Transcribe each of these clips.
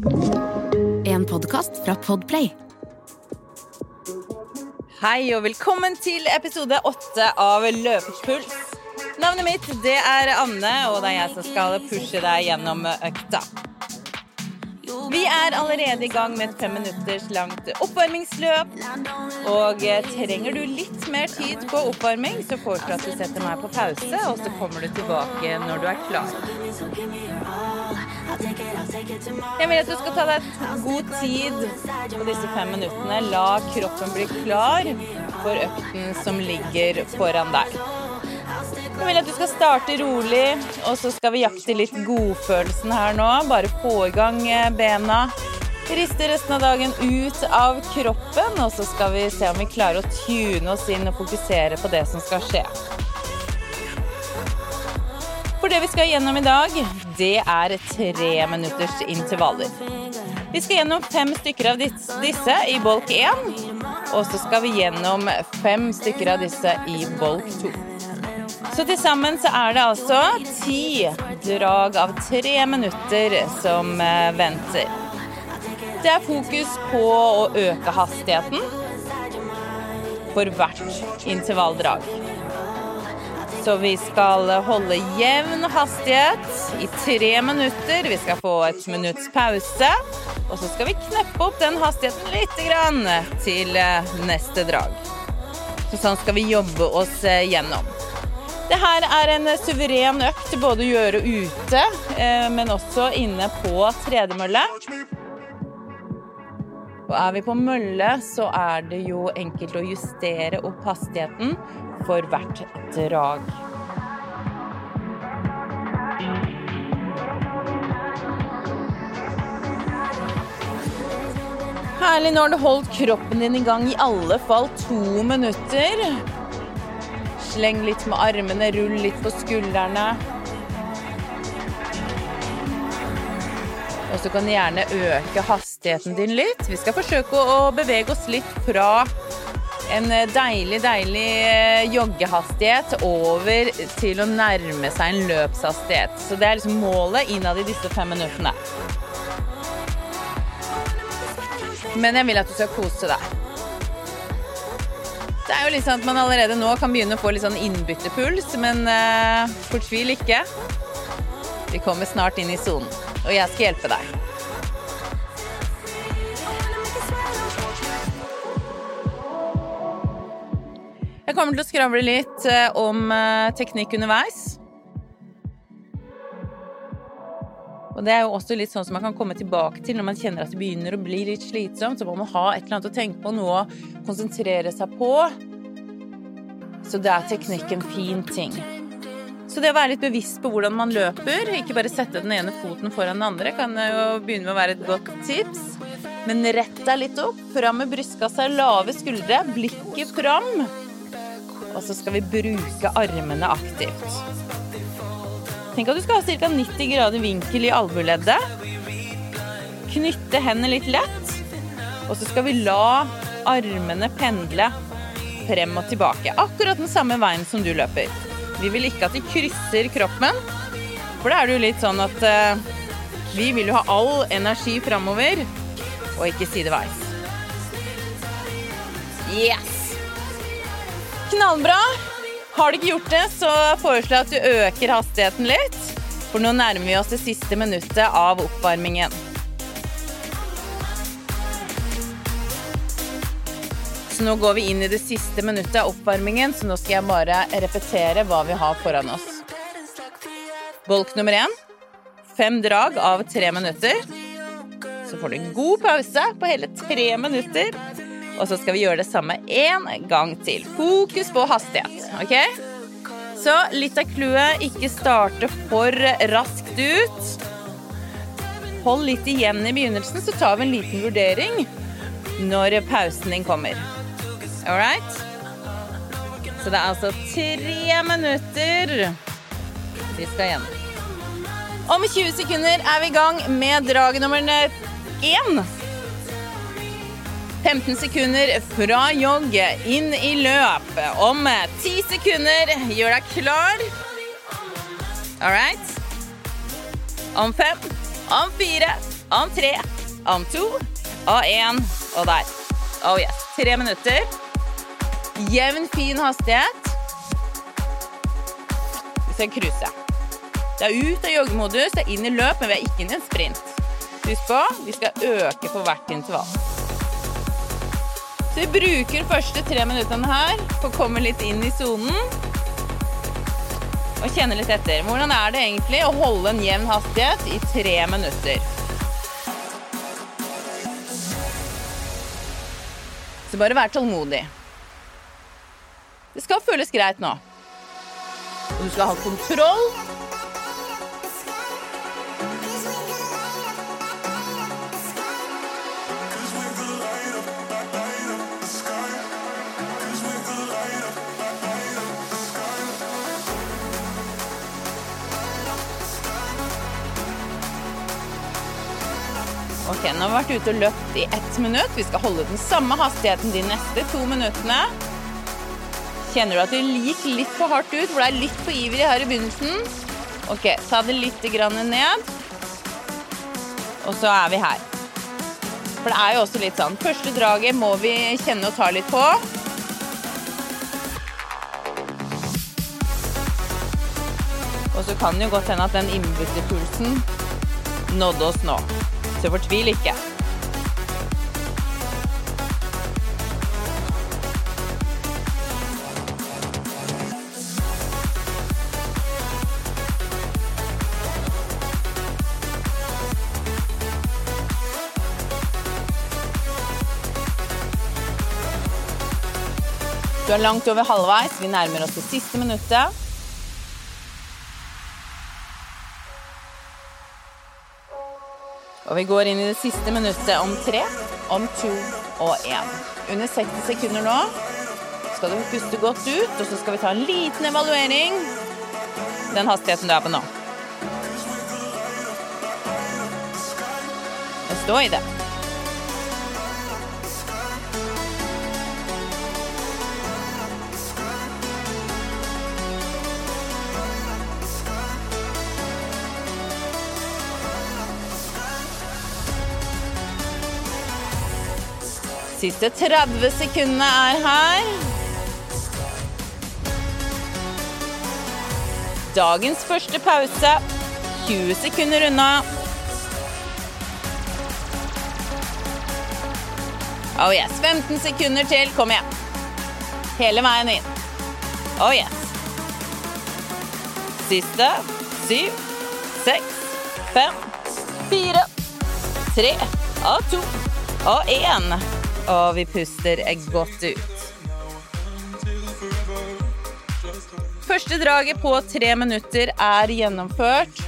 En podkast fra Podplay. Hei og velkommen til episode åtte av Løvepuls. Navnet mitt det er Anne, og det er jeg som skal pushe deg gjennom økta. Vi er allerede i gang med et fem minutters langt oppvarmingsløp. Og trenger du litt mer tid på oppvarming, så foreslår jeg at du setter meg på pause, og så kommer du tilbake når du er klar. Jeg vil at du skal ta deg god tid på disse fem minuttene. La kroppen bli klar for økten som ligger foran deg. Jeg vil at du skal starte rolig, og så skal vi jakte litt godfølelsen her nå. Bare få i gang eh, bena. Riste resten av dagen ut av kroppen, og så skal vi se om vi klarer å tune oss inn og fokusere på det som skal skje. For det vi skal gjennom i dag, det er tre minutters intervaller. Vi skal gjennom fem stykker av disse i bolk 1, og så skal vi gjennom fem stykker av disse i bolk 2. Så til sammen så er det altså ti drag av tre minutter som eh, venter. Det er fokus på å øke hastigheten for hvert intervalldrag. Så vi skal holde jevn hastighet i tre minutter. Vi skal få et minutts pause. Og så skal vi kneppe opp den hastigheten litt grann til eh, neste drag. Så sånn skal vi jobbe oss eh, gjennom. Det her er en suveren økt både å gjøre ute, eh, men også inne på tredemølle. Og er vi på mølle, så er det jo enkelt å justere opp hastigheten for hvert drag. Herlig, nå har du holdt kroppen din i gang i alle fall to minutter. Sleng litt med armene, rull litt på skuldrene. Og så kan du gjerne øke hastigheten din litt. Vi skal forsøke å bevege oss litt fra en deilig, deilig eh, joggehastighet over til å nærme seg en løpshastighet. Så det er liksom målet innad i disse fem minuttene. Men jeg vil at du skal kose deg. Det er jo litt sånn at man allerede nå kan begynne å få litt sånn innbyttepuls, men uh, fortvil ikke. Vi kommer snart inn i sonen, og jeg skal hjelpe deg. Jeg kommer til å skravle litt uh, om uh, teknikk underveis. Og det er jo også litt sånn som man kan komme tilbake til når man kjenner at det begynner å bli litt slitsomt. Så må man ha et eller annet å tenke på, noe å konsentrere seg på. Så det er teknikk en fin ting. Så det å være litt bevisst på hvordan man løper, ikke bare sette den ene foten foran den andre, kan jo begynne med å være et godt tips. Men rett deg litt opp, fram med brystkassa, lave skuldre, blikket fram. Og så skal vi bruke armene aktivt. Tenk at du skal ha ca. 90 grader vinkel i albueleddet. Knytte hendene litt lett. Og så skal vi la armene pendle frem og tilbake. Akkurat den samme veien som du løper. Vi vil ikke at de krysser kroppen, for da er det jo litt sånn at uh, vi vil jo ha all energi framover, og ikke sideveis. Yes! Knallbra. Har du ikke gjort det, så foreslår jeg at du øker hastigheten litt. For nå nærmer vi oss det siste minuttet av oppvarmingen. Så nå går vi inn i det siste minuttet av oppvarmingen, så nå skal jeg bare repetere hva vi har foran oss. Bolk nummer én. Fem drag av tre minutter. Så får du en god pause på hele tre minutter. Og så skal vi gjøre det samme én gang til. Fokus på hastighet. ok? Så litt av clouet ikke starte for raskt ut. Hold litt igjen i begynnelsen, så tar vi en liten vurdering når pausen din kommer. All right? Så det er altså tre minutter vi skal gjennom. Om 20 sekunder er vi i gang med drag nummer én. 15 sekunder fra jogg inn i løp. Om 10 sekunder, gjør deg klar. All right. Om fem, om fire, om tre, om to og én. Og der. Oh yes. Tre minutter. Jevn, fin hastighet. Vi skal cruise. Det er ut av joggemodus, det er inn i løp, men vi er ikke inn i en sprint. Husk på, vi skal øke for hvert intervall. Så vi bruker første tre minuttene her for å komme litt inn i sonen. Og kjenne litt etter. Hvordan er det egentlig å holde en jevn hastighet i tre minutter? Så bare vær tålmodig. Det skal føles greit nå. Og du skal ha kontroll. Ok, nå har vi vært ute og løpt i ett minutt. Vi skal holde den samme hastigheten de neste to minuttene. Kjenner du at det gikk litt for hardt ut, for det er litt for ivrig her i begynnelsen? Ok, ta det litt ned. Og så er vi her. For det er jo også litt sånn Første draget må vi kjenne og ta litt på. Og så kan det jo godt hende at den innbytterpulsen nådde oss nå. Så fortvil ikke. Du er langt over halvveis. Vi nærmer oss det siste minuttet. Og vi går inn i det siste minuttet om tre, om to og én. Under 60 sekunder nå skal du puste godt ut, og så skal vi ta en liten evaluering. Den hastigheten du er på nå. Stå i det. Siste 30 sekundene er her. Dagens første pause. 20 sekunder unna. Oh yes. 15 sekunder til. Kom igjen. Hele veien inn. Oh yes. Siste. Syv, seks, fem, fire, tre og to og én og vi puster godt ut. Første draget på tre minutter er gjennomført.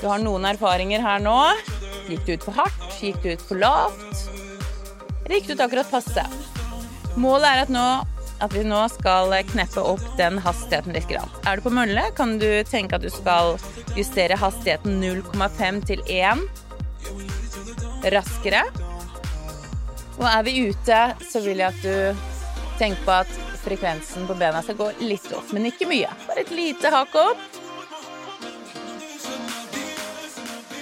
Du har noen erfaringer her nå. Gikk du ut for hardt? Gikk du ut for lavt? Eller gikk du ut akkurat passe? Målet er at, nå, at vi nå skal kneppe opp den hastigheten litt. Er du på mølle, kan du tenke at du skal justere hastigheten 0,5 til 1 raskere. Og er vi ute, så vil jeg at du tenker på at frekvensen på bena skal gå litt opp, men ikke mye. Bare et lite hakk opp.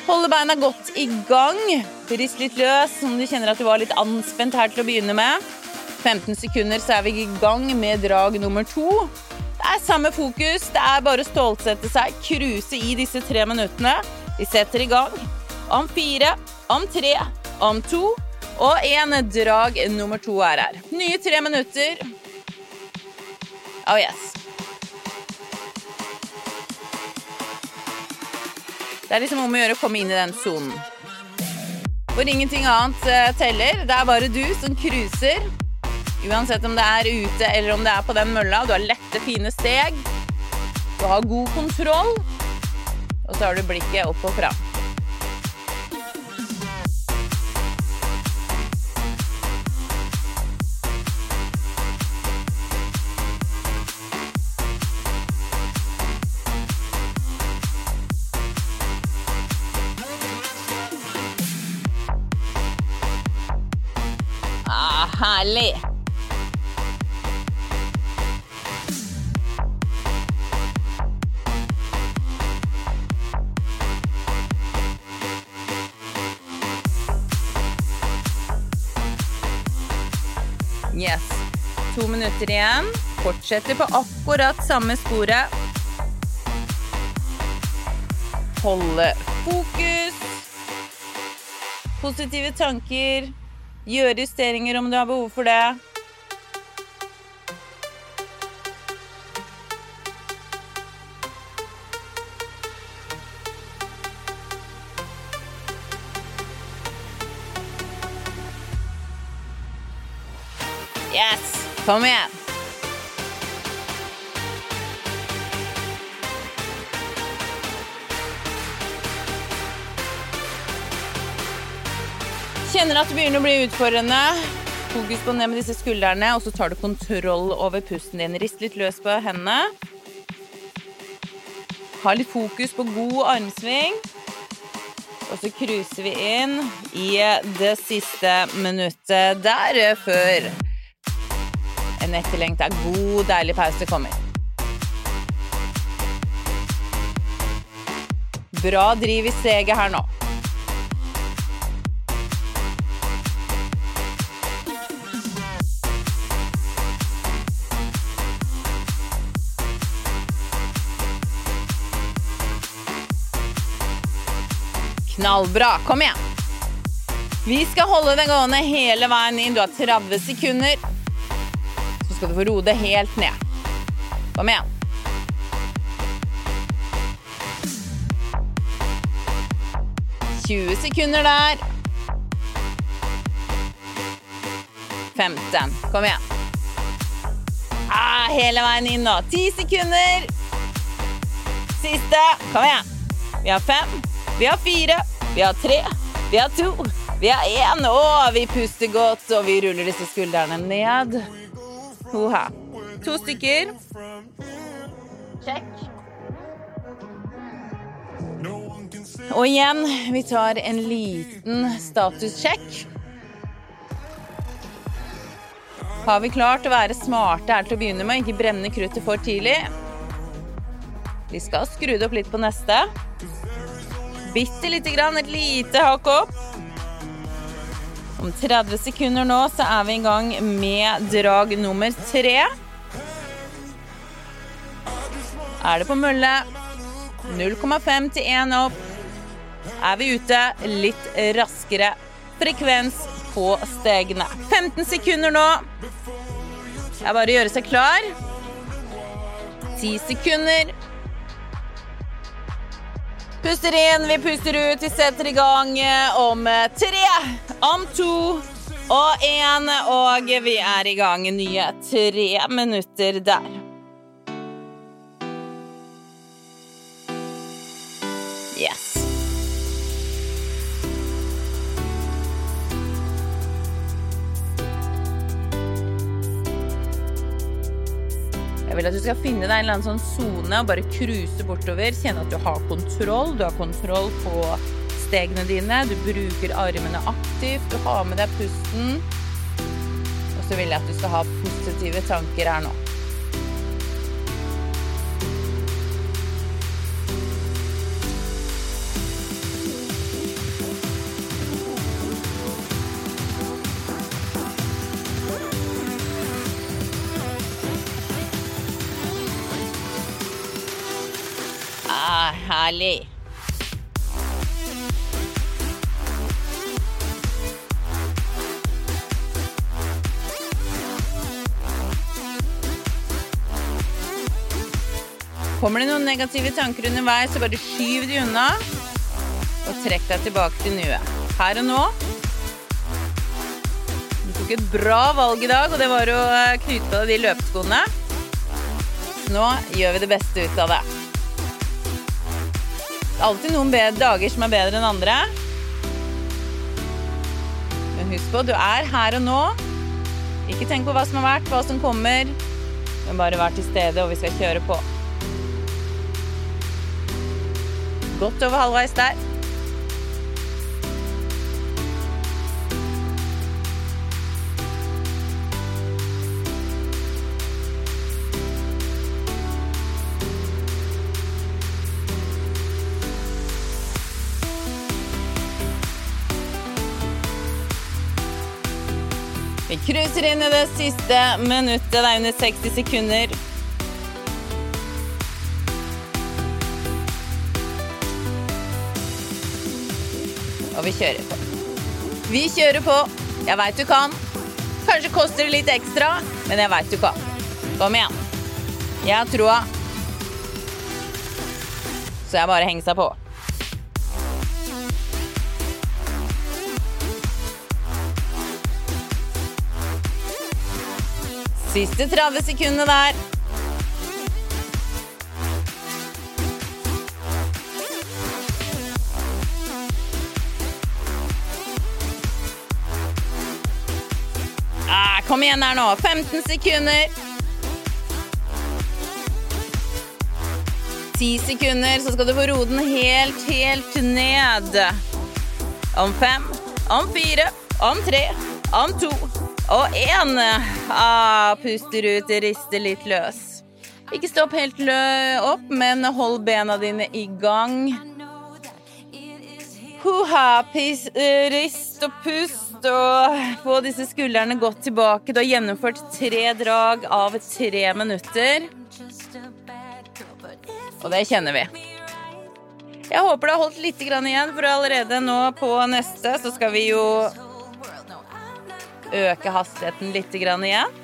Holde beina godt i gang. Rist litt løs om du kjenner at du var litt anspent her til å begynne med. 15 sekunder, så er vi i gang med drag nummer to. Det er samme fokus, det er bare å stålsette seg, cruise i disse tre minuttene. Vi setter i gang. Om fire, om tre, om to og en drag nummer to er her. Nye tre minutter. Oh yes. Det er liksom om å gjøre å komme inn i den sonen. Hvor ingenting annet eh, teller. Det er bare du som cruiser. Uansett om det er ute eller om det er på den mølla. Du har lette, fine steg. Du har god kontroll. Og så har du blikket opp og fram. To minutter igjen. Fortsetter på akkurat samme sporet. Holde fokus. Positive tanker. Gjøre justeringer om du har behov for det. Yes! Kom igjen. Kjenner at det begynner å bli utfordrende. Fokus på ned med disse skuldrene, og så tar du kontroll over pusten din. Rist litt løs på hendene. Ha litt fokus på god armsving. Og så cruiser vi inn i det siste minuttet der før en etterlengta god, deilig pause kommer. Bra driv i steget her nå. Knallbra. Kom igjen. Vi skal holde det gående hele veien inn. Du har 30 sekunder. Så skal du få roe det helt ned. Kom igjen. Tjue sekunder der. 15. Kom igjen. Ah, hele veien inn nå. Ti sekunder. Siste. Kom igjen. Vi har fem. Vi har fire. Vi har tre. Vi har to. Vi har én. Og vi puster godt, og vi ruller disse skuldrene ned. Hoha. To stykker. Check. Og igjen, vi tar en liten statussjekk. Har vi klart å være smarte her til å begynne med, ikke brenne kruttet for tidlig? Vi skal skru det opp litt på neste. Bitte lite grann, et lite hakk opp. Om 30 sekunder nå så er vi i gang med drag nummer tre. Er det på mølle? 0,5 til 1 opp. Er vi ute litt raskere frekvens på stegene. 15 sekunder nå. Det er bare å gjøre seg klar. 10 sekunder. Puster inn, vi puster ut. Vi setter i gang om tre, om to og én. Og vi er i gang nye tre minutter der. Jeg vil at du skal finne deg en eller annen sånn sone og bare cruise bortover. Kjenne at du har kontroll. Du har kontroll på stegene dine. Du bruker armene aktivt. Du har med deg pusten. Og så vil jeg at du skal ha positive tanker her nå. Herlig. Kommer det noen negative tanker underveis, så bare skyv de unna. Og trekk deg tilbake til nuet. Her og nå. Du tok et bra valg i dag, og det var å knyte på deg de løpeskoene. Nå gjør vi det beste ut av det. Alltid noen dager som er bedre enn andre. Men husk på, du er her og nå. Ikke tenk på hva som har vært, hva som kommer. Men bare vær til stede, og vi skal kjøre på. Godt over halvveis der. Cruiser inn i det siste minuttet. Det er under 60 sekunder. Og vi kjører på. Vi kjører på. Jeg veit du kan. Kanskje koster det litt ekstra, men jeg veit du kan. Kom igjen. Jeg har troa. Så jeg bare henger seg på. Siste 30 sekundene der. Ah, kom igjen her nå. 15 sekunder. 10 sekunder, så skal du få roe den helt, helt ned. Om fem, om fire, om tre, om to og én. Ah, puster ut, rister litt løs. Ikke stopp helt lø opp, men hold bena dine i gang. Huha, pis, rist og pust og få disse skuldrene godt tilbake. Du har gjennomført tre drag av tre minutter. Og det kjenner vi. Jeg håper du har holdt litt igjen, for allerede nå på neste så skal vi jo øke hastigheten litt igjen.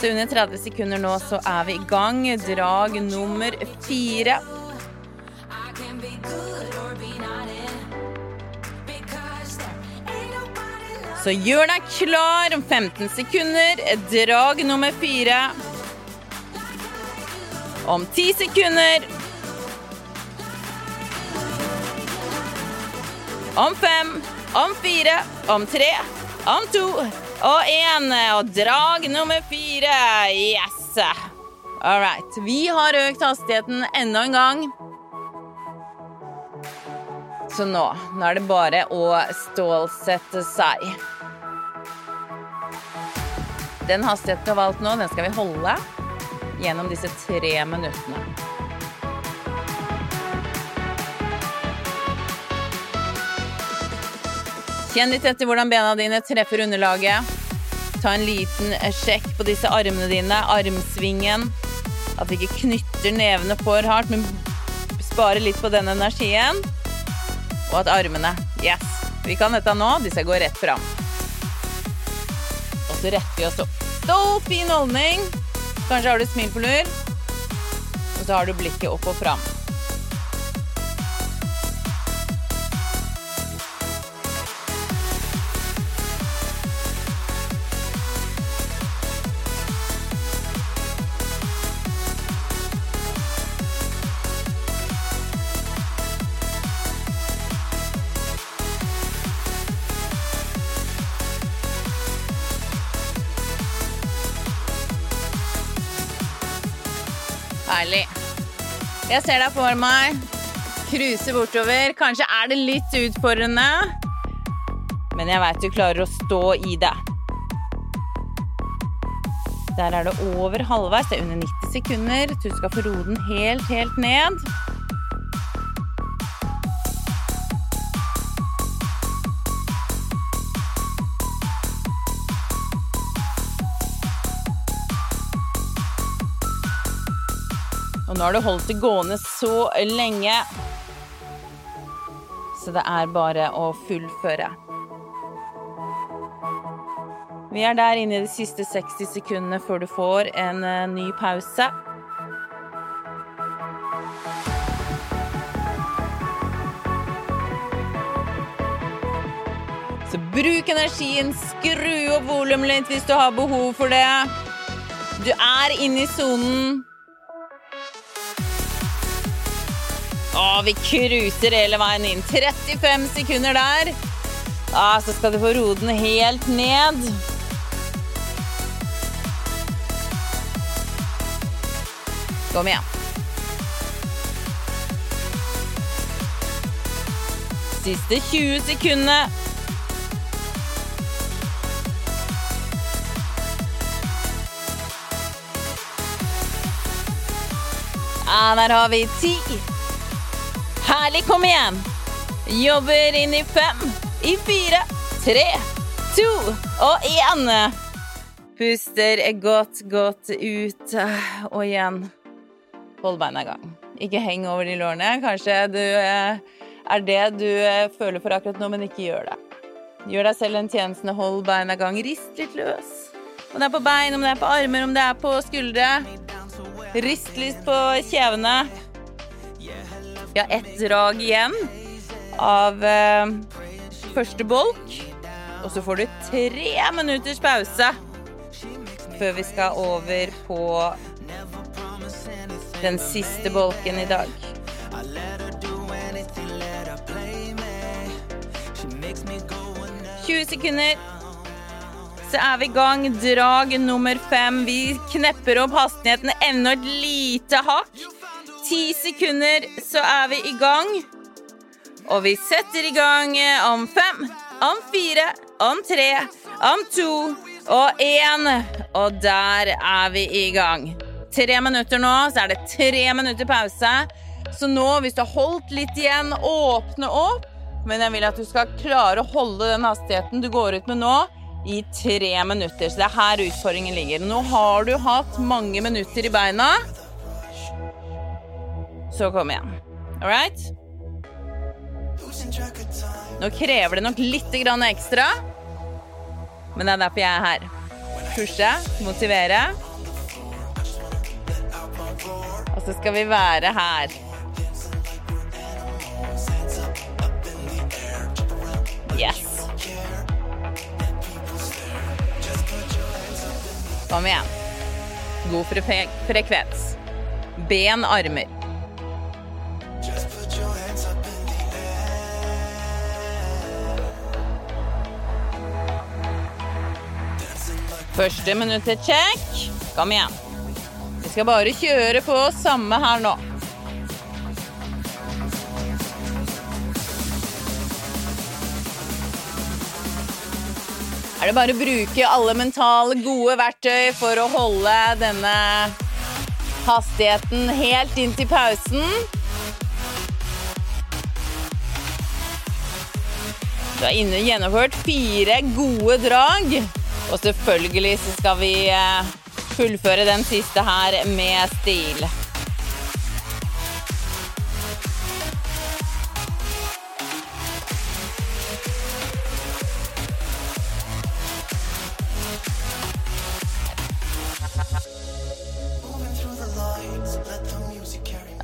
Så under 30 sekunder nå så er vi i gang. Drag nummer fire. Så gjør deg klar om 15 sekunder. Drag nummer fire. Om 10 sekunder. Om fem, om fire, om tre, om to og én. Og drag nummer fire. Yes! All right. Vi har økt hastigheten enda en gang. Så nå, nå er det bare å stålsette seg. Den hastigheten du har valgt nå, den skal vi holde gjennom disse tre minuttene. Kjenn litt etter hvordan bena dine treffer underlaget. Ta en liten sjekk på disse armene dine, armsvingen. At du ikke knytter nevene for hardt, men sparer litt på den energien. Og at armene Yes! Vi kan dette nå. De skal gå rett fram. Og så retter vi oss opp. Stolt, fin holdning. Kanskje har du smil på lur. Og så har du blikket opp og fram. Herlig. Jeg ser deg for meg. Cruise bortover. Kanskje er det litt utfordrende, men jeg veit du klarer å stå i det. Der er det over halvveis. Det er under 90 sekunder. Du skal få roe den helt, helt ned. Nå har du holdt det gående så lenge. Så det er bare å fullføre. Vi er der inne i de siste 60 sekundene før du får en eh, ny pause. Så bruk energien, skru opp volumet litt hvis du har behov for det. Du er inne i sonen. Å, vi cruiser hele veien inn. 35 sekunder der. Å, så skal du få roe den helt ned. Kom igjen. Siste 20 sekundene. Ja, der har vi ti. Herlig, kom igjen. Jobber inn i fem, i fire, tre, to og én. Puster godt, godt ut. Og igjen. Hold beina i gang. Ikke heng over de lårene. Kanskje du eh, er det du eh, føler for akkurat nå, men ikke gjør det. Gjør deg selv en tjeneste. Hold beina i gang. Rist litt løs. Om det er på bein, om det er på armer, om det er på skuldre. Rist litt på kjevene. Vi har ett drag igjen av eh, første bolk. Og så får du tre minutters pause før vi skal over på den siste bolken i dag. Tjue sekunder, så er vi i gang. Drag nummer fem. Vi knepper opp hastigheten enda et lite hakk. Ti sekunder, så er vi i gang. Og vi setter i gang om fem, om fire, om tre, om to og én. Og der er vi i gang. Tre minutter nå, så er det tre minutter pause. Så nå, hvis du har holdt litt igjen, åpne opp. Men jeg vil at du skal klare å holde den hastigheten du går ut med nå, i tre minutter. Så det er her utfordringen ligger. Nå har du hatt mange minutter i beina. Så kom igjen. All right? Nå krever det nok litt ekstra, men det er derfor jeg er her. Pushe, motivere. Og så skal vi være her. Yes. Kom igjen. God frekvens. Ben, armer. Første minuttet check. Kom igjen. Vi skal bare kjøre på samme her nå. Er det bare å bruke alle mentale, gode verktøy for å holde denne hastigheten helt inn til pausen? Du har gjennomført fire gode drag. Og selvfølgelig så skal vi eh, fullføre den siste her med stil.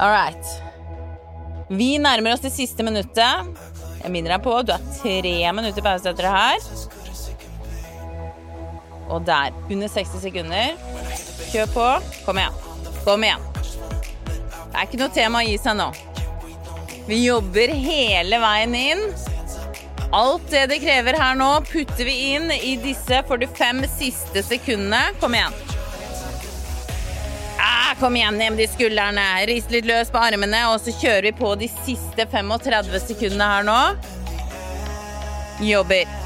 All right. Vi nærmer oss det siste minuttet. Jeg minner deg på du har tre minutter pause etter det her. Og der. Under 60 sekunder. Kjør på. Kom igjen. Kom igjen. Det er ikke noe tema å gi seg nå. Vi jobber hele veien inn. Alt det det krever her nå, putter vi inn i disse 45 siste sekundene. Kom igjen. Ah, kom igjen, ned med de skuldrene. Rist litt løs på armene, og så kjører vi på de siste 35 sekundene her nå. Jobber.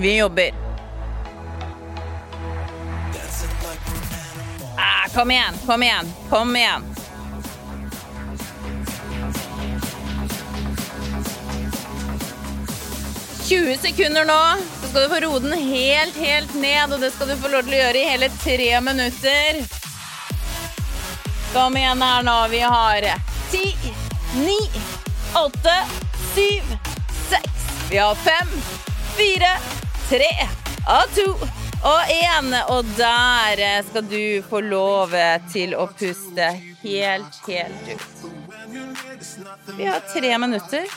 Vi jobber. Kom igjen, kom igjen, kom igjen. «20 sekunder nå, så skal du få roe den helt, helt ned. Og det skal du få lov til å gjøre i hele tre minutter. Kom igjen her nå. Vi har ti, ni, åtte, syv, seks. Vi har fem, fire, tre og to og én. Og der skal du få lov til å puste helt, helt ut. Vi har tre minutter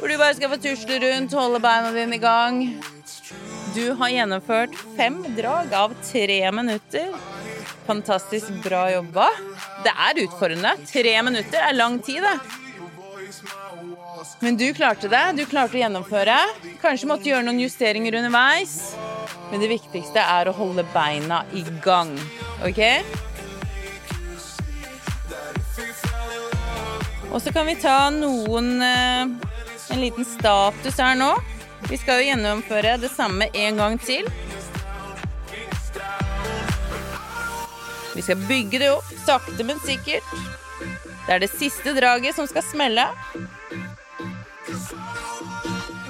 hvor du bare skal få tusle rundt, holde beina dine i gang. Du har gjennomført fem drag av tre minutter. Fantastisk bra jobba. Det er utfordrende. Tre minutter er lang tid, det. Men du klarte det. Du klarte å gjennomføre. Kanskje måtte gjøre noen justeringer underveis. Men det viktigste er å holde beina i gang. OK? Og så kan vi ta noen eh, En liten status her nå. Vi skal jo gjennomføre det samme en gang til. Vi skal bygge det opp sakte, men sikkert. Det er det siste draget som skal smelle.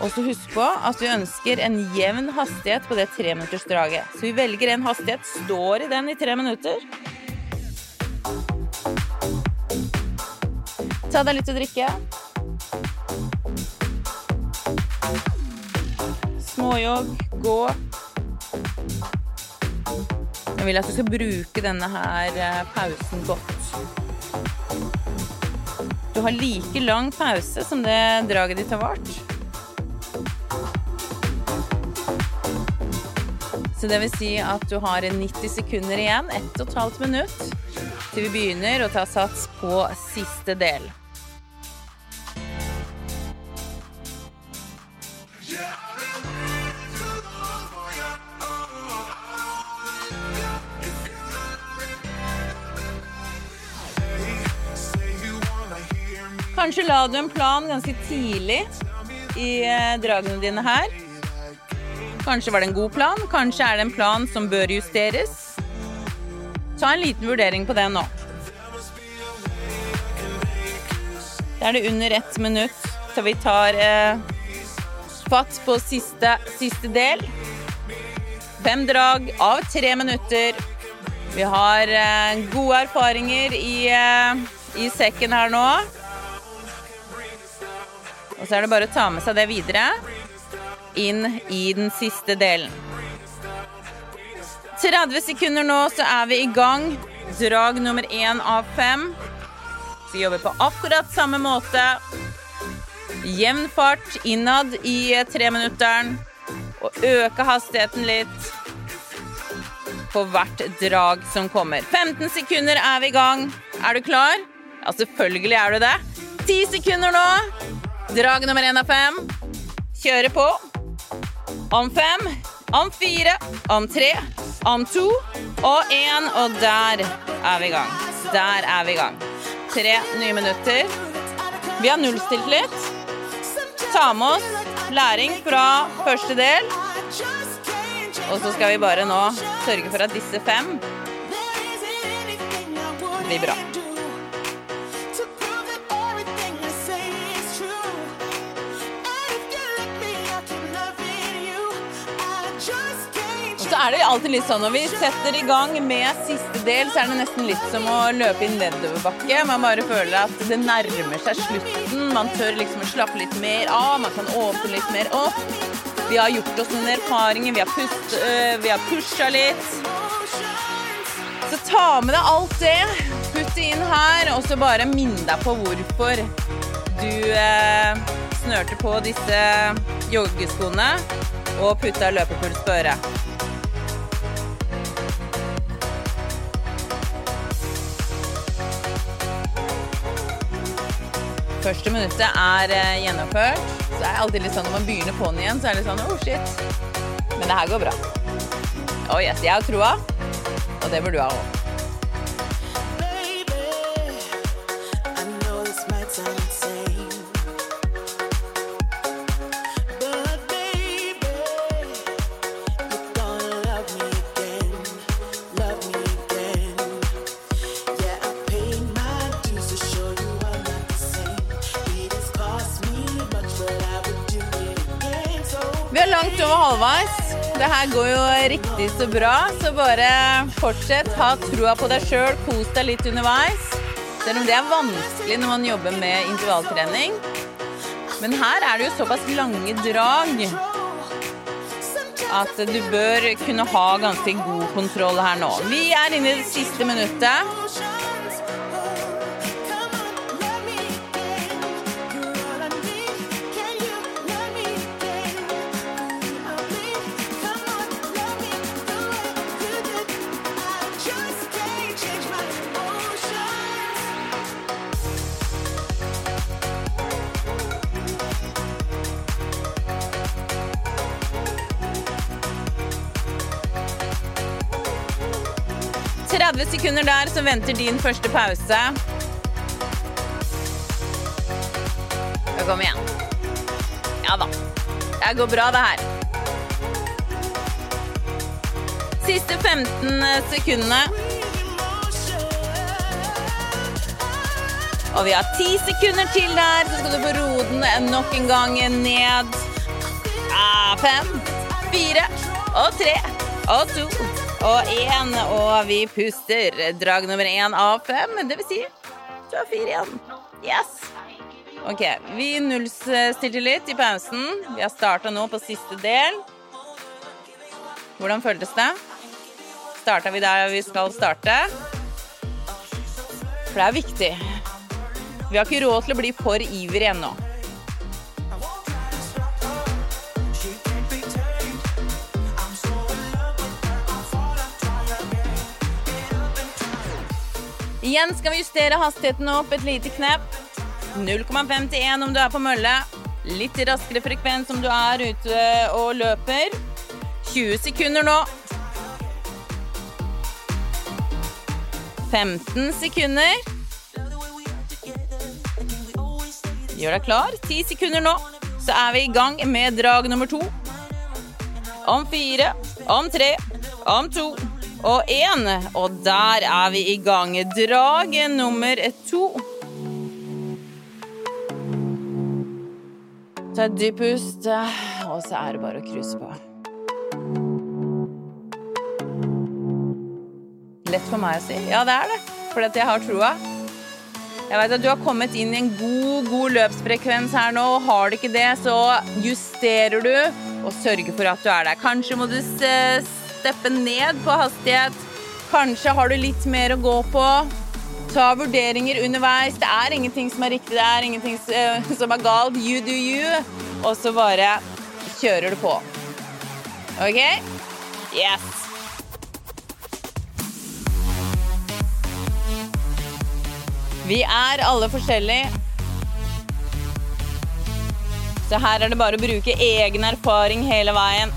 Og så husk på at vi ønsker en jevn hastighet på det treminuttersdraget. Så vi velger en hastighet, står i den i tre minutter. Ta deg litt å drikke. Småjogg, gå. Jeg vil at du skal bruke denne her eh, pausen godt. Du har like lang pause som det draget ditt har vart. Så det vil si at du har 90 sekunder igjen, 1 12 minutt, til vi begynner å ta sats på siste del. Kanskje la du en plan ganske tidlig i eh, dragene dine her. Kanskje var det en god plan, kanskje er det en plan som bør justeres. Ta en liten vurdering på det nå. Da er det under ett minutt til vi tar eh, fatt på siste, siste del. Fem drag av tre minutter. Vi har eh, gode erfaringer i, eh, i sekken her nå. Og så er det bare å ta med seg det videre inn i den siste delen. 30 sekunder nå, så er vi i gang. Drag nummer én av fem. Vi jobber på akkurat samme måte. Jevn fart innad i treminutteren. Og øke hastigheten litt på hvert drag som kommer. 15 sekunder er vi i gang. Er du klar? Ja, selvfølgelig er du det. 10 sekunder nå. Drag nummer én av fem. Kjøre på. Om fem, om fire, om tre, om to og én. Og der er vi i gang. Der er vi i gang. Tre nye minutter. Vi har nullstilt litt. Ta med oss læring fra første del. Og så skal vi bare nå sørge for at disse fem blir bra. Er det alltid litt sånn når vi setter i gang med siste del, så er det nesten litt som å løpe i nedoverbakke. Man bare føler at det nærmer seg slutten. Man tør liksom å slappe litt mer av, man kan åpne litt mer opp. Vi har gjort oss noen erfaringer, vi har, pust, øh, har pusha litt. Så ta med deg alt det, putt det inn her, og så bare minn deg på hvorfor du øh, snørte på disse joggeskoene og putta løpepuls på øret. Første minuttet er eh, gjennomført. Så er det alltid litt sånn når man begynner på'n igjen, så er det litt sånn oh shit. Men det her går bra. Oh yes, jeg har troa, og det burde du ha òg. Her går jo riktig så bra, så bare fortsett. Ha troa på deg sjøl, kos deg litt underveis. Selv om det er vanskelig når man jobber med intervalltrening. Men her er det jo såpass lange drag at du bør kunne ha ganske god kontroll her nå. Vi er inne i det siste minuttet. Sekunder der, så venter din første pause. Kom igjen. Ja da. Det går bra, det her. Siste 15 sekundene. Og vi har ti sekunder til der, så skal du få roe den nok en gang ned. Ah, fem, fire og tre og to og én. Og vi puster. Drag nummer én av fem. Det vil si du har fire igjen. Yes! Ok, vi nullstilte litt i pausen. Vi har starta nå på siste del. Hvordan føltes det? Starta vi der vi skal starte? For det er viktig. Vi har ikke råd til å bli for ivrig ennå. Igjen skal vi justere hastigheten opp et lite knepp. 0,5 til 1 om du er på mølle. Litt raskere frekvens om du er ute og løper. 20 sekunder nå. 15 sekunder. Gjør deg klar. 10 sekunder nå, så er vi i gang med drag nummer to. Om fire, om tre, om to og én. Og der er vi i gang. Drag nummer to. Ta et dypt pust, og så er det bare å cruise på. Lett for meg å si. Ja, det er det. Fordi jeg har troa. Jeg vet at du har kommet inn i en god, god løpsfrekvens her nå. og Har du ikke det, så justerer du og sørger for at du er der. Kanskje må du steppe ned på hastighet. Kanskje har du litt mer å gå på. Ta vurderinger underveis. Det er ingenting som er riktig, det er ingenting som er galt. You do you. Og så bare kjører du på. OK? Yes. Vi er alle forskjellige. Så her er det bare å bruke egen erfaring hele veien.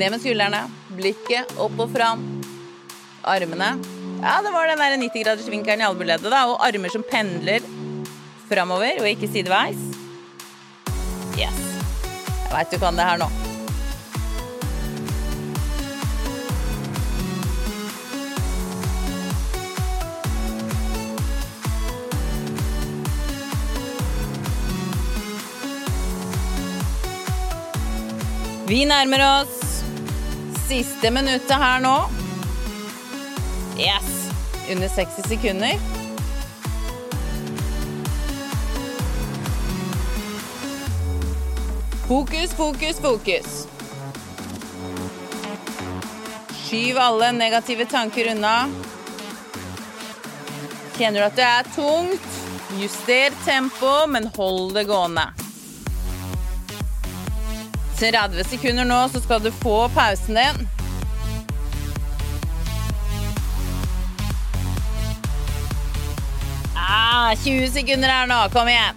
Ned med skuldrene. Blikket opp og fram. Armene. Ja, det var den der 90-gradersvinkelen i albueleddet. Og armer som pendler framover og ikke sideveis. Yes. Jeg veit du kan det her nå. Vi nærmer oss siste minuttet her nå. Yes! Under 60 sekunder. Fokus, fokus, fokus. Skyv alle negative tanker unna. Kjenner du at det er tungt? Juster tempo, men hold det gående. 30 sekunder nå, så skal du få pausen din. Ah, 20 sekunder her nå. Kom igjen.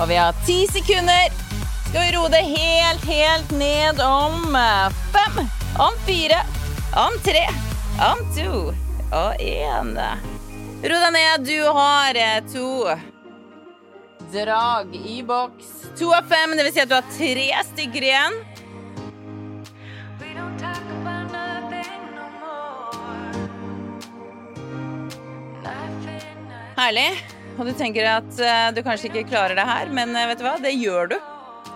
Og vi har ti sekunder. Skal vi roe det helt, helt ned om fem, om fire, om tre, om to og én. Ro deg ned. Du har to drag i boks. To av fem, det vil si at du har tre stykker igjen. Herlig. Og du tenker at uh, du kanskje ikke klarer det her, men uh, vet du hva? Det gjør du.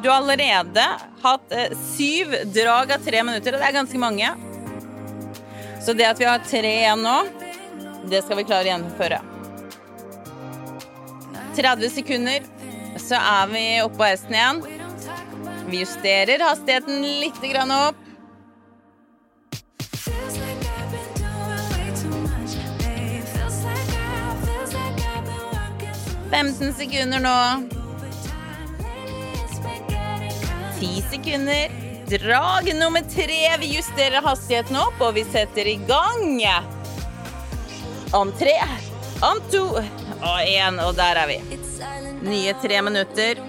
Du har allerede hatt syv drag av tre minutter, og det er ganske mange. Så det at vi har tre igjen nå, det skal vi klare å gjennomføre. 30 sekunder, så er vi oppå hesten igjen. Vi justerer hastigheten litt opp. Femten sekunder nå. Ti sekunder. Drag nummer tre. Vi justerer hastigheten opp, og vi setter i gang. Om tre, om to og én, og der er vi. Nye tre minutter.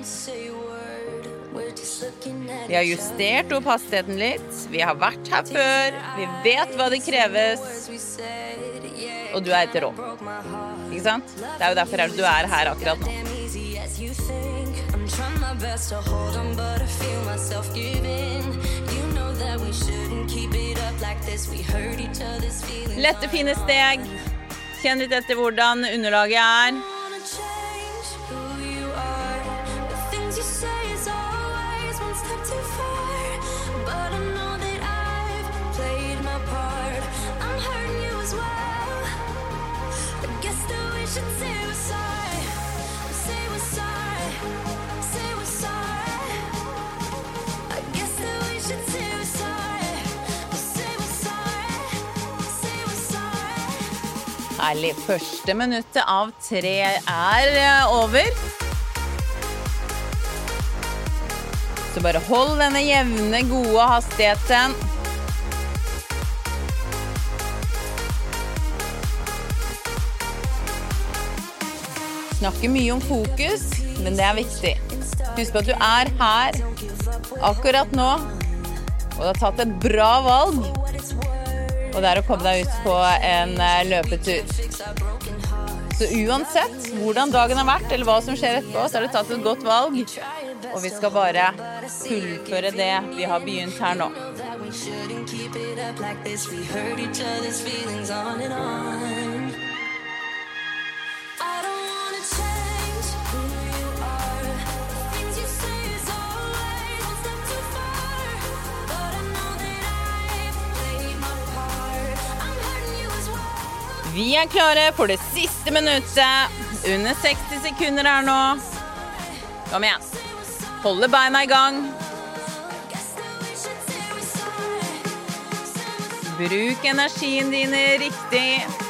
Vi har justert opp hastigheten litt. Vi har vært her før. Vi vet hva det kreves. Og du er et rå. Ikke sant? Det er jo derfor du er her akkurat nå. Lette, fine steg. Kjenn litt etter hvordan underlaget er. Herlig. Første minuttet av tre er eh, over. Så bare hold denne jevne, gode hastigheten. Snakker mye om fokus, men det er viktig. Husk på at du er her akkurat nå, og du har tatt et bra valg og det er å komme deg ut på en eh, løpetur. Så uansett hvordan dagen har vært, eller hva som skjer etterpå, så har du tatt et godt valg. Og vi skal bare fullføre det vi har begynt her nå. Vi er klare for det siste minuttet. Under 60 sekunder her nå. Kom igjen. Holde beina i gang. Bruk energien dine riktig.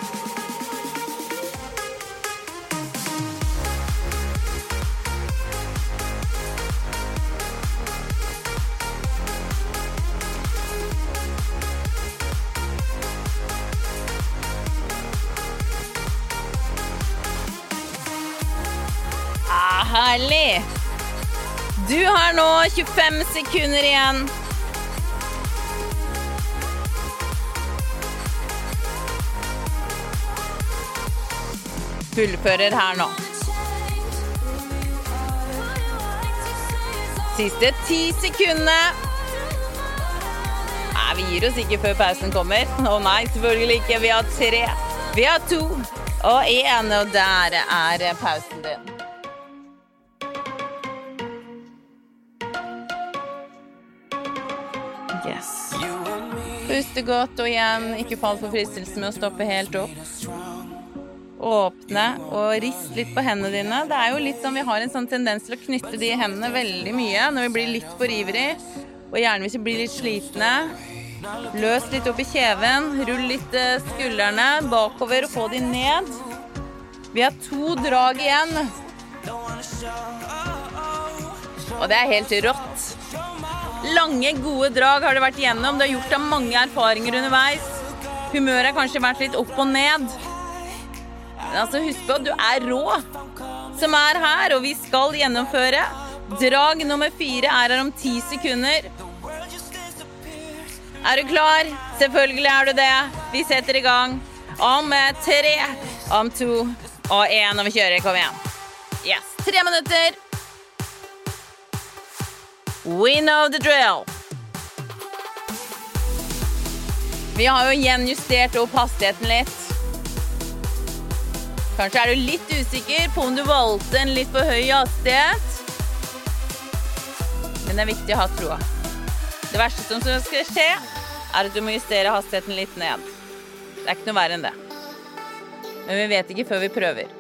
Du har nå 25 sekunder igjen. Fullfører her nå. Siste ti sekundene. Nei, vi gir oss ikke før pausen kommer. Å nei, selvfølgelig ikke. Vi har tre. Vi har to og én, og der er pausen din. Yes. Puste godt og igjen, ikke fall for fristelsen med å stoppe helt opp. Åpne og rist litt på hendene dine. Det er jo litt sånn Vi har en sånn tendens til å knytte de hendene veldig mye når vi blir litt for ivrig, og gjerne hvis vi blir litt slitne. Løs litt opp i kjeven, rull litt eh, skuldrene bakover og få de ned. Vi har to drag igjen. Og det er helt rått. Lange, gode drag har du vært igjennom. Du har gjort deg mange erfaringer underveis. Humøret har kanskje vært litt opp og ned. Men altså, husk på at du er rå som er her, og vi skal gjennomføre. Drag nummer fire er her om ti sekunder. Er du klar? Selvfølgelig er du det. Vi setter i gang om tre, om to og én, og vi kjører. Kom igjen. Yes. Tre minutter. We know the drill. Vi har jo gjenjustert opp hastigheten litt. Kanskje er du litt usikker på om du valgte en litt for høy hastighet. Men det er viktig å ha troa. Det verste som skal skje, er at du må justere hastigheten litt ned. Det er ikke noe verre enn det. Men vi vet ikke før vi prøver.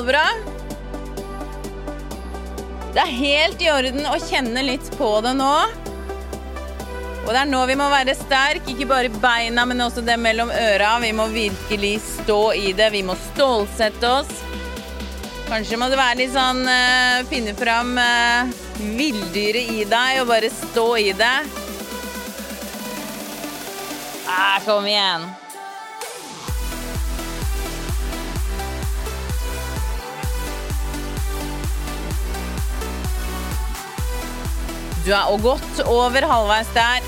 Knallbra. Det er helt i orden å kjenne litt på det nå. Og det er nå vi må være sterk, ikke bare beina, men også det mellom øra. Vi må virkelig stå i det. Vi må stålsette oss. Kanskje må det være litt sånn uh, Finne fram uh, villdyret i deg og bare stå i det. Ah, kom igjen. Du er og godt over halvveis der.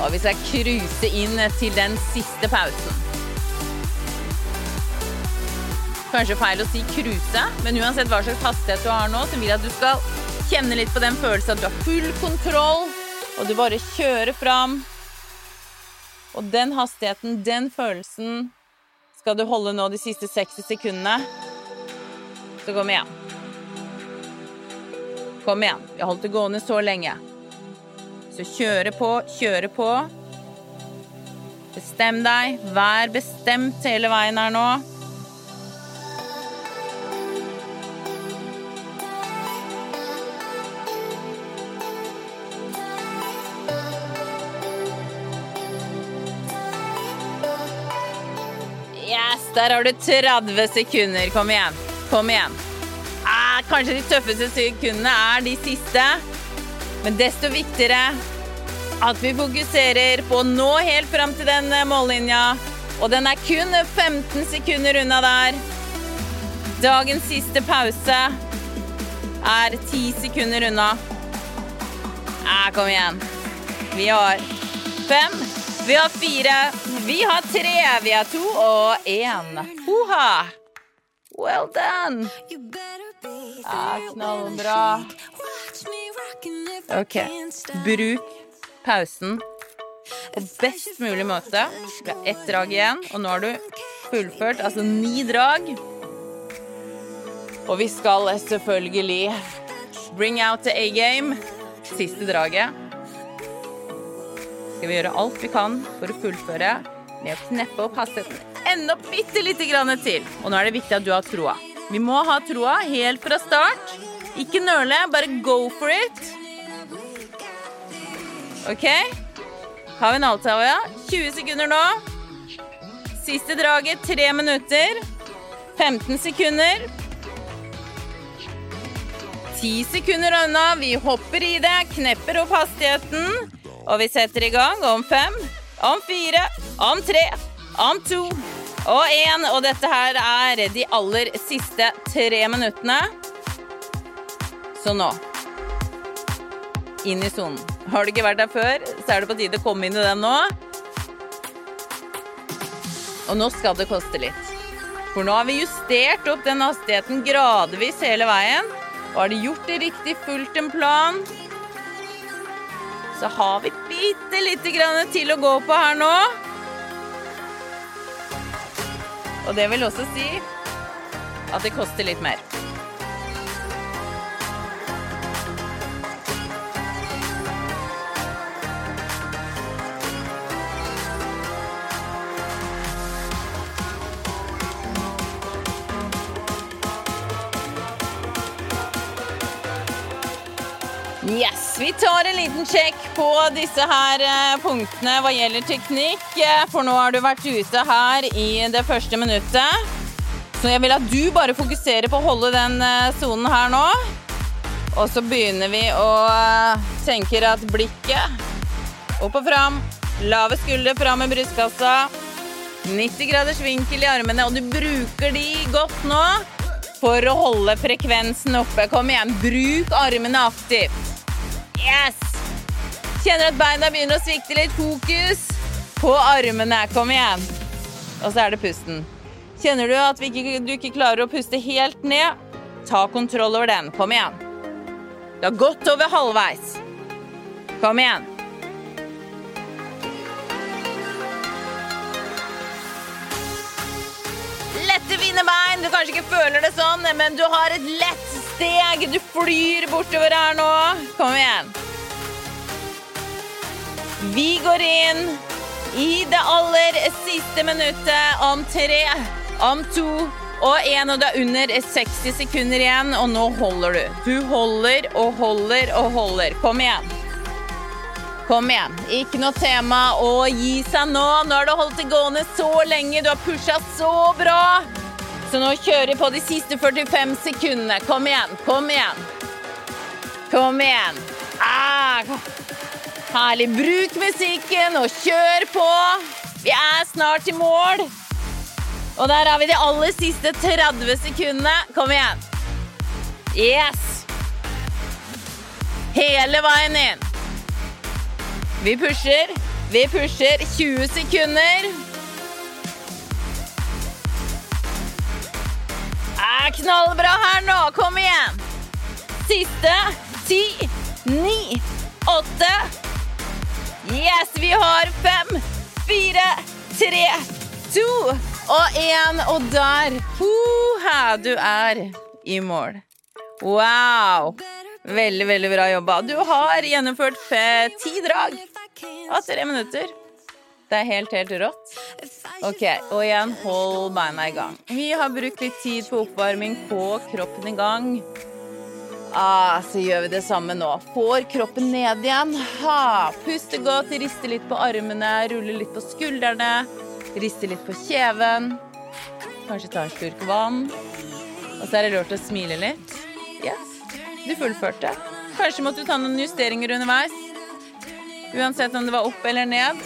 Og vi skal cruise inn til den siste pausen. Kanskje feil å si cruise, men uansett hva slags hastighet du har nå, så vil jeg at du skal kjenne litt på den følelsen at du har full kontroll, og du bare kjører fram. Og den hastigheten, den følelsen, skal du holde nå de siste 60 sekundene. Så kom igjen. Kom igjen. Vi har holdt det gående så lenge. Så kjøre på, kjøre på. Bestem deg. Vær bestemt hele veien her nå. Yes, der har du 30 sekunder. Kom igjen. Kom igjen. Ah, kanskje de tøffeste sekundene er de siste, men desto viktigere at vi fokuserer på å nå helt fram til den eh, mållinja. Og den er kun 15 sekunder unna der. Dagens siste pause er 10 sekunder unna. Ah, kom igjen. Vi har fem, vi har fire, vi har tre, vi har to og én. Hoha! Well done! Ja, knallbra. OK. Bruk pausen på best mulig måte. Vi har ett drag igjen, og nå har du fullført altså ni drag. Og vi skal selvfølgelig bring out the A-game. Siste draget. Skal vi gjøre alt vi kan for å fullføre med å kneppe opp hastigheten enda bitte lite grann til. Og nå er det viktig at du har troa. Vi må ha troa helt fra start. Ikke nøle, bare go for it. OK? Har vi en avtale? 20 sekunder nå. Siste draget, 3 minutter. 15 sekunder. 10 sekunder unna. Vi hopper i det, knepper opp hastigheten. Og vi setter i gang om fem, om fire, om tre, om to og én. Og dette her er de aller siste tre minuttene. Så nå inn i sonen. Har du ikke vært der før, så er det på tide å komme inn i den nå. Og nå skal det koste litt. For nå har vi justert opp den hastigheten gradvis hele veien. Og har de gjort det riktig, fulgt en plan, så har vi bitte lite grann til å gå på her nå. Og det vil også si at det koster litt mer. Yes, Vi tar en liten sjekk på disse her eh, punktene hva gjelder teknikk. eh, For nå har du vært ute her i det første minuttet. Så jeg vil at du bare fokuserer på å holde den eh, sonen her nå. Og så begynner vi å tenke at blikket opp og fram. Lave skuldre fram med brystkassa. 90 graders vinkel i armene, og du bruker de godt nå for å holde frekvensen oppe. Kom igjen, bruk armene aktivt. Yes! Kjenner at beina begynner å svikte litt. Fokus på armene. Kom igjen. Og så er det pusten. Kjenner du at ikke, du ikke klarer å puste helt ned? Ta kontroll over den. Kom igjen. Du har gått over halvveis. Kom igjen. Lette, fine bein. Du kanskje ikke føler det sånn, men du har et lett steg. Du flyr bortover her nå. Kom igjen. Vi går inn I det aller siste minuttet om tre, om to og én, og det er under 60 sekunder igjen, og nå holder du. Du holder og holder og holder. Kom igjen. Kom igjen. Ikke noe tema å gi seg nå. Nå har du holdt det gående så lenge, du har pusha så bra. Så nå kjører vi på de siste 45 sekundene. Kom igjen, kom igjen. Kom igjen. Ah, herlig. Bruk musikken og kjør på. Vi er snart i mål. Og der har vi de aller siste 30 sekundene. Kom igjen. Yes. Hele veien inn. Vi pusher. Vi pusher 20 sekunder. Er knallbra her nå. Kom igjen. Siste ti, ni, åtte Yes, vi har fem, fire, tre, to og én. Og der Hoha, du er i mål. Wow. Veldig, veldig bra jobba. Du har gjennomført ti drag av tre minutter. Det er helt, helt rått. Ok, og igjen, hold beina i gang. Vi har brukt litt tid på oppvarming, få kroppen i gang. Ah, så gjør vi det samme nå. Får kroppen ned igjen. Ha. Puste godt, riste litt på armene, rulle litt på skuldrene. Riste litt på kjeven. Kanskje ta en slurk vann. Og så er det lurt å smile litt. Yes, du fullførte. Kanskje måtte du ta noen justeringer underveis. Uansett om det var opp eller ned.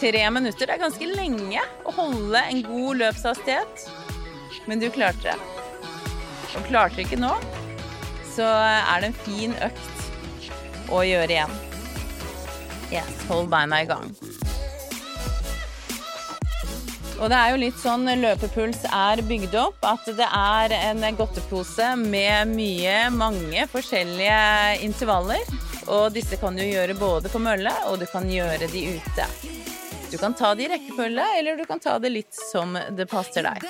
Tre minutter er ganske lenge å holde en god løpshastighet. Men du klarte det. Og klarte du ikke nå, så er det en fin økt å gjøre igjen. Yes, hold beina i gang. Og det er jo litt sånn løpepuls er bygd opp, at det er en godtepose med mye, mange forskjellige intervaller. Og disse kan du gjøre både på mølle, og du kan gjøre de ute. Du kan ta det i rekkefølge, eller du kan ta det litt som det passer deg.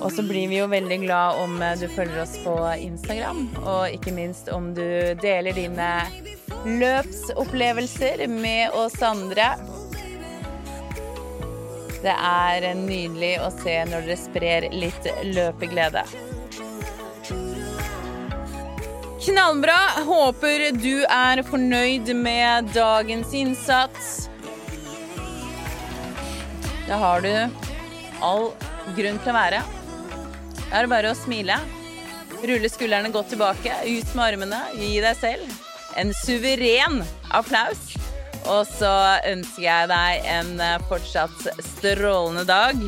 Og så blir vi jo veldig glad om du følger oss på Instagram, og ikke minst om du deler dine løpsopplevelser med oss andre. Det er nydelig å se når dere sprer litt løpeglede. Knallbra. Håper du er fornøyd med dagens innsats. Det har du all grunn til å være. Da er det bare å smile. Rulle skuldrene godt tilbake, ut med armene, gi deg selv en suveren applaus. Og så ønsker jeg deg en fortsatt strålende dag.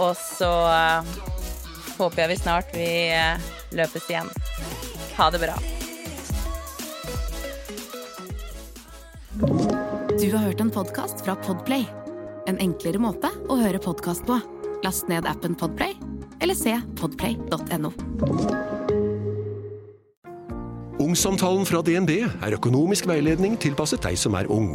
Og så håper jeg vi snart vi løpes igjen. Ha det bra. Du har hørt en podkast fra Podplay. En enklere måte å høre podkast på. Last ned appen Podplay, eller se podplay.no. Ungsamtalen fra DNB er økonomisk veiledning tilpasset deg som er ung.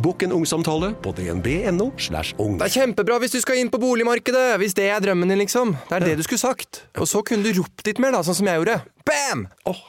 Bokk en ungsamtale på dnb.no. slash ung. Det er kjempebra hvis du skal inn på boligmarkedet, hvis det er drømmen din, liksom. Det er det du skulle sagt. Og så kunne du ropt litt mer, da, sånn som jeg gjorde. Bam! Åh,